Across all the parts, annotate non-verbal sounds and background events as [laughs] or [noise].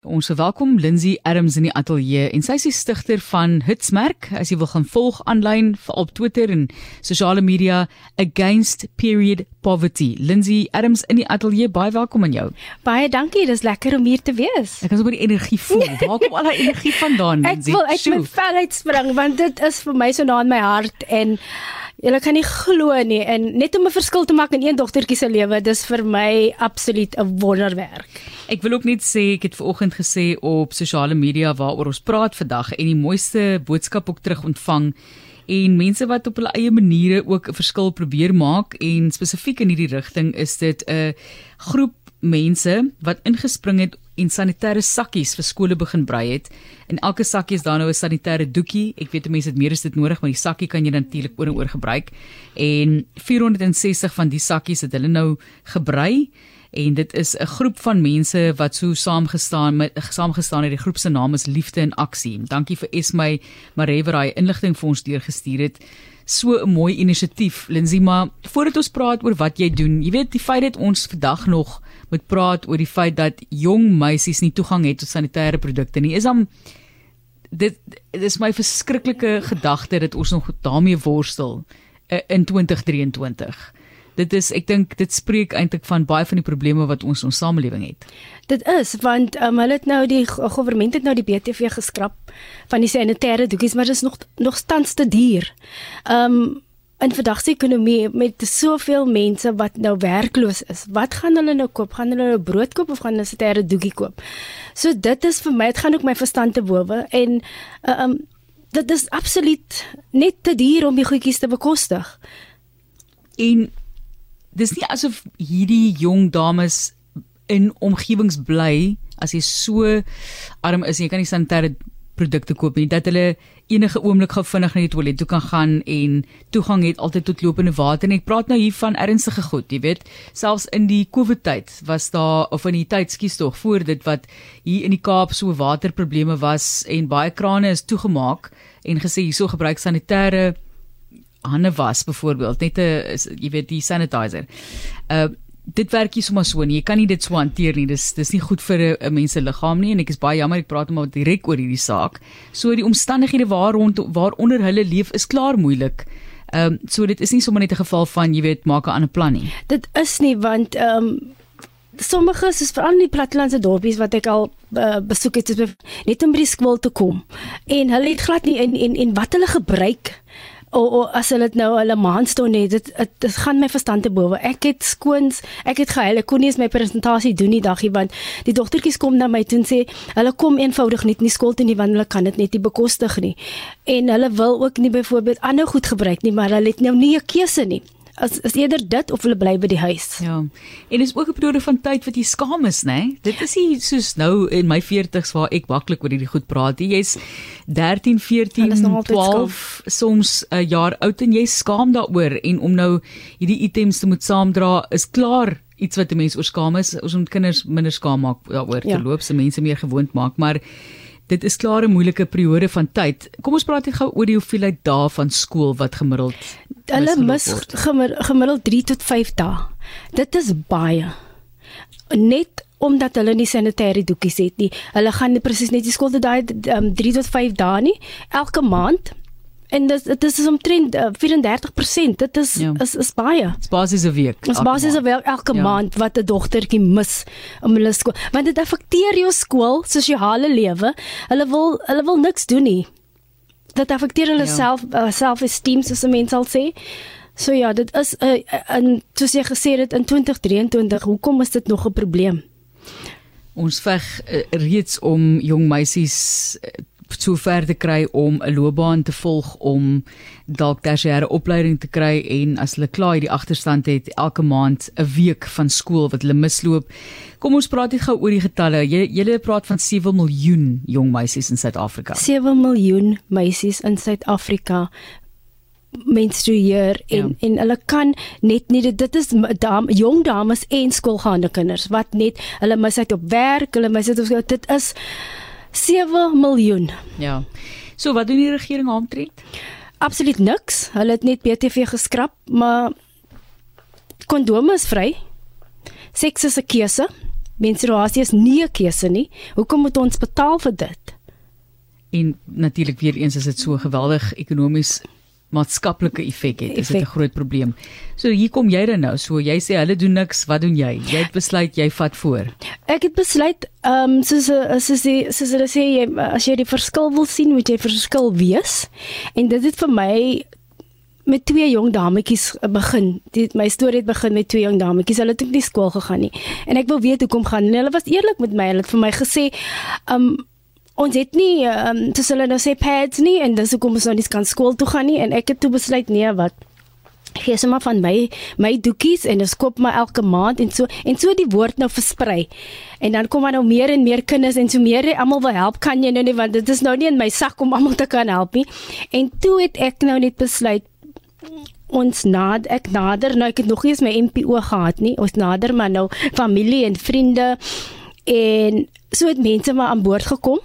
Ons verwelkom Lindsay Adams in die ateljee en sy is die stigter van Hitsmerk. As jy wil gaan volg aanlyn op Twitter en sosiale media Against Period Poverty. Lindsay Adams in die ateljee, baie welkom aan jou. Baie dankie, dis lekker om hier te wees. Ek kan sommer die energie voel. [laughs] Waar kom al daai energie vandaan, Lindsay? Ek wil uit my vel uitspring want dit is vir my so na in my hart en Julle kan nie glo nie en net om 'n verskil te maak in een dogtertjie se lewe, dis vir my absoluut 'n wonderwerk. Ek wil ook net sê ek het vanoggend gesê op sosiale media waaroor ons praat vandag en die mooiste boodskap ook terug ontvang en mense wat op hulle eie maniere ook 'n verskil probeer maak en spesifiek in hierdie rigting is dit 'n groep mense wat ingespring het en sanitêre sakkies vir skole begin brei het. In elke sakkie is daar nou 'n sanitêre doekie. Ek weet mense het meer as dit nodig, maar die sakkie kan jy natuurlik oor en oor gebruik. En 460 van die sakkies het hulle nou gebrei en dit is 'n groep van mense wat so saamgestaan met saamgestaan het. Die groep se naam is Liefde in Aksie. Dankie vir Esmy Mareveraai inligting vir ons deurgestuur het. So 'n mooi inisiatief, Lindsay, maar voordat ons praat oor wat jy doen, jy weet die feit dat ons vandag nog moet praat oor die feit dat jong meisies nie toegang het tot sanitêre produkte nie. Is dan dit dis my verskriklike gedagte dat ons nog daarmee worstel uh, in 2023. Dit is ek dink dit spreek eintlik van baie van die probleme wat ons in ons samelewing het. Dit is want um, hulle het nou die regering het nou die BTV geskraap van die sanitêre doekies maar dit is nog nog tans te duur. Ehm um, in vandag se ekonomie met soveel mense wat nou werkloos is, wat gaan hulle nou koop? Gaan hulle nou brood koop of gaan hulle 'n sterre doekie koop? So dit is vir my, dit gaan ook my verstand te bowe en uh, um dit is absoluut net te duur om die goedjies te bekostig. En dis nie asof hierdie jong dames in omgewings bly as jy so arm is en jy kan nie sanitêre produkte koop nie dat hulle enige oomblik gou vinnig na die toilet toe kan gaan en toegang het altyd tot lopende water. En ek praat nou hier van ernstige goed jy weet. Selfs in die covid tyd was daar of in die tyd skies tog voor dit wat hier in die Kaap so waterprobleme was en baie krane is toegemaak en gesê hierso gebruik sanitêre hande was byvoorbeeld net 'n jy weet die sanitizer. Uh dit werk nie sommer so nie. Jy kan nie dit so hanteer nie. Dis dis nie goed vir 'n mens se liggaam nie en ek is baie jammer ek praat maar direk oor hierdie saak. So die omstandighede waar rond waaronder hulle leef is klaar moeilik. Ehm um, so dit is nie sommer net 'n geval van jy weet maak 'n ander plan nie. Dit is nie want ehm um, sommige is veral in die plattelandse dorpies wat ek al uh, besoek het net om by die skool te kom. En hulle het glad nie en en en wat hulle gebruik o, o as hulle dit nou hulle maandston het dit dit gaan my verstand te bowe. Ek het skoons ek het gehuil. Ek kon nie eens my presentasie doen die dagie want die dogtertjies kom na my toe en sê hulle kom eenvoudig net nie skool toe nie want hulle kan dit net nie bekostig nie. En hulle wil ook nie byvoorbeeld ander goed gebruik nie maar hulle het nou nie 'n keuse nie as is eerder dit of hulle bly by die huis. Ja. En is ook 'n periode van tyd wat jy skaam is, né? Dit is nie soos nou in my 40's waar ek maklik oor hierdie goed praat. Jy's 13, 14, 12 soms 'n jaar oud en jy skaam daaroor en om nou hierdie items te moet saamdra is klaar iets wat 'n mens oor skaam is. Ons moet kinders minder skaam maak daaroor ja. te loop, se mense meer gewoond maak, maar Dit is klaar 'n moeilike periode van tyd. Kom ons praat net gou oor die hoeveelheid dae van skool wat gemiddeld hulle mis gemiddeld 3 tot 5 dae. Dit is baie. Net omdat hulle nie sanitêre doekies het nie. Hulle gaan presies net die skool te daai um, 3 tot 5 dae nie elke maand. En dit dit is omtrent uh, 34%. Dit is ja. is is baie. Dis basies 'n week. Dis basies 'n week elke ja. maand wat 'n dogtertjie mis om hulle skool. Want dit affekteer jou skool, sosiale lewe. Hulle wil hulle wil niks doen nie. Dit affekteer hulle ja. self uh, self-esteem soos 'n mens sal sê. So ja, dit is 'n uh, in soos jy gesê het in 2023, hoekom is dit nog 'n probleem? Ons veg uh, reeds om jong meisies so ver te kry om 'n loopbaan te volg om dalk tersiêre opleiding te kry en as hulle klaar hierdie agterstand het elke maand 'n week van skool wat hulle misloop. Kom ons praat net gou oor die getalle. Jy jy praat van 7 miljoen jong meisies in Suid-Afrika. 7 miljoen meisies in Suid-Afrika menstrueer en ja. en hulle kan net nie dit is dam, jong dames en skoolgaande kinders wat net hulle mis uit op werk, hulle mis uit op dit is 7 miljoen. Ja. So wat doen die regering aantrek? Absoluut niks. Hulle het net BTV geskraap, maar kondome is vry. Seks is 'n keuse. menstruasie is nie 'n keuse nie. Hoekom moet ons betaal vir dit? En natuurlik weer eens is dit so geweldig ekonomies maatskaplike effek het. Dit is 'n groot probleem. So hier kom jy dan nou. So jy sê hulle doen niks, wat doen jy? Jy het besluit jy vat voor. Ek het besluit ehm um, soos soos die soos hulle sê jy as jy die verskil wil sien, moet jy verskil wees. En dit het vir my met twee jong dametjies begin. Dit my storie het begin met twee jong dametjies. Hulle het ook nie skool gegaan nie. En ek wil weet hoekom gaan hulle? Hulle was eerlik met my. Hulle het vir my gesê, um, ons het nie um, dis hulle nou sê pads nie en dis hoekom ons nou nie kan skool toe gaan nie en ek het toe besluit nee wat gee sommer van my my doekies en ek koop my elke maand en so en so die woord nou versprei. En dan kom maar nou meer en meer kinders en so meer almal wil help kan jy nou nie want dit is nou nie in my sak om almal te kan help nie. En toe het ek nou net besluit ons nad ek nader nou ek het nog nie eens my MPO gehad nie. Ons nader maar nou familie en vriende en so het mense maar aan boord gekom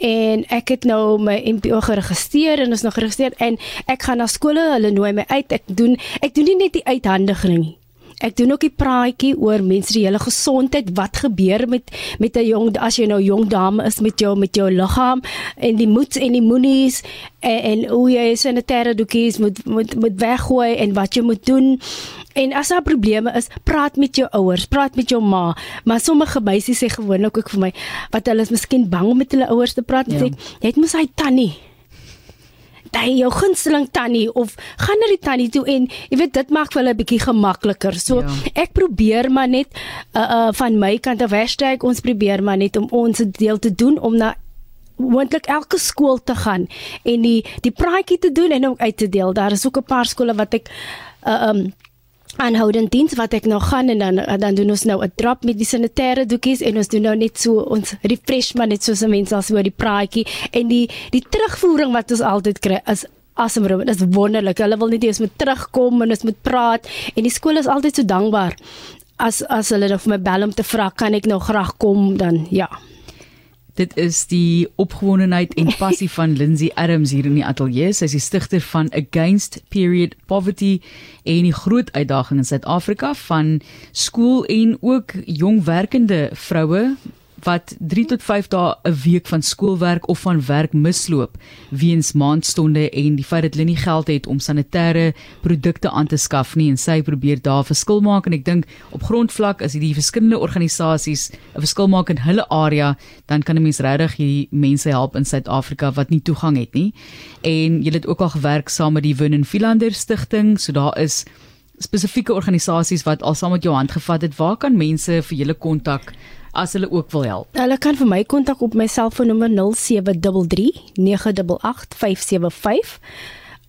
en ek het nou my MPO geregistreer en is nog geregistreer en ek gaan na skole, hulle nooi my uit. Ek doen ek doen nie net die uithandiging nie. Ek doen ook die praatjie oor menstruele gesondheid, wat gebeur met met 'n jong as jy nou jong dame is met jou met jou liggaam en die moeds en die moenies en, en hoe jy sanitêre doekies moet moet moet weggooi en wat jy moet doen. En as daar probleme is, praat met jou ouers, praat met jou ma. Maar sommige meisies sê gewoonlik ook vir my wat hulle is miskien bang om met hulle ouers te praat, ja. sê jy het mos hy tannie daai jou gunsteling tannie of gaan na die tannie toe en jy weet dit maak vir hulle 'n bietjie gemakliker. So ja. ek probeer maar net uh, uh van my kant af hashtag ons probeer maar net om ons deel te doen om na moontlik elke skool te gaan en die die praatjie te doen en ook uit te deel. Daar is ook 'n paar skole wat ek uh um aanhoudend diens wat ek nog gaan en dan dan doen ons nou 'n drop met die sanitêre doekies en ons doen nou net so ons refresh maar net soos mense as oor die praatjie. En die die terugvoering wat ons altyd kry is asemroom dit is wonderlik. Hulle wil net eens moet terugkom en ons moet praat en die skool is altyd so dankbaar. As as hulle nou vir my bel om te vra kan ek nou graag kom dan? Ja Dit is die opgewondenheid en passie [laughs] van Lindsay Adams hier in die ateljee. Sy is die stigter van Against Period Poverty en die groot uitdaging in Suid-Afrika van skool en ook jong werkende vroue wat 3 tot 5 dae 'n week van skoolwerk of van werk misloop weens maandstonde en die feit dat hulle nie geld het om sanitêre produkte aan te skaf nie. En sy probeer daar verskil maak en ek dink op grondvlak as hierdie verskillende organisasies 'n verskil maak in hulle area dan kan 'n mens regtig hierdie mense help in Suid-Afrika wat nie toegang het nie. En jy het ook al gewerk saam met die Winnen Philander Stichting so daar is spesifieke organisasies wat al saam met jou hand gevat het waar kan mense vir julle kontak as hulle ook wil help. Hulle kan vir my kontak op my selfoonnommer 0733 988 575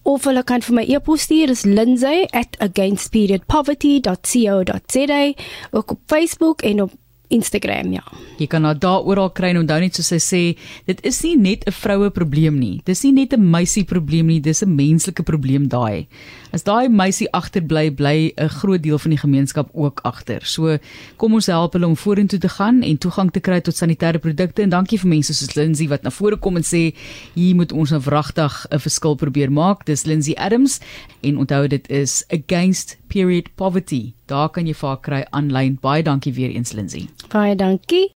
of hulle kan vir my e-pos stuur is lindsay@againstperiodpoverty.co.za ook op Facebook en op Instagram ja. Jy kan haar daar oral kry en onthou net soos sy sê, dit is nie net 'n vroue probleem nie. Dis nie net 'n meisie probleem nie, dis 'n menslike probleem daai. As daai meisie agterbly, bly 'n groot deel van die gemeenskap ook agter. So kom ons help hulle om vorentoe te gaan en toegang te kry tot sanitêre produkte en dankie vir mense soos Lindsay wat na vore kom en sê hier moet ons nou wragtig 'n verskil probeer maak. Dis Lindsay Adams en onthou dit is against period poverty. Daar kan jy vir haar kry aanlyn. Baie dankie weer eens Lindsay. Baie dankie.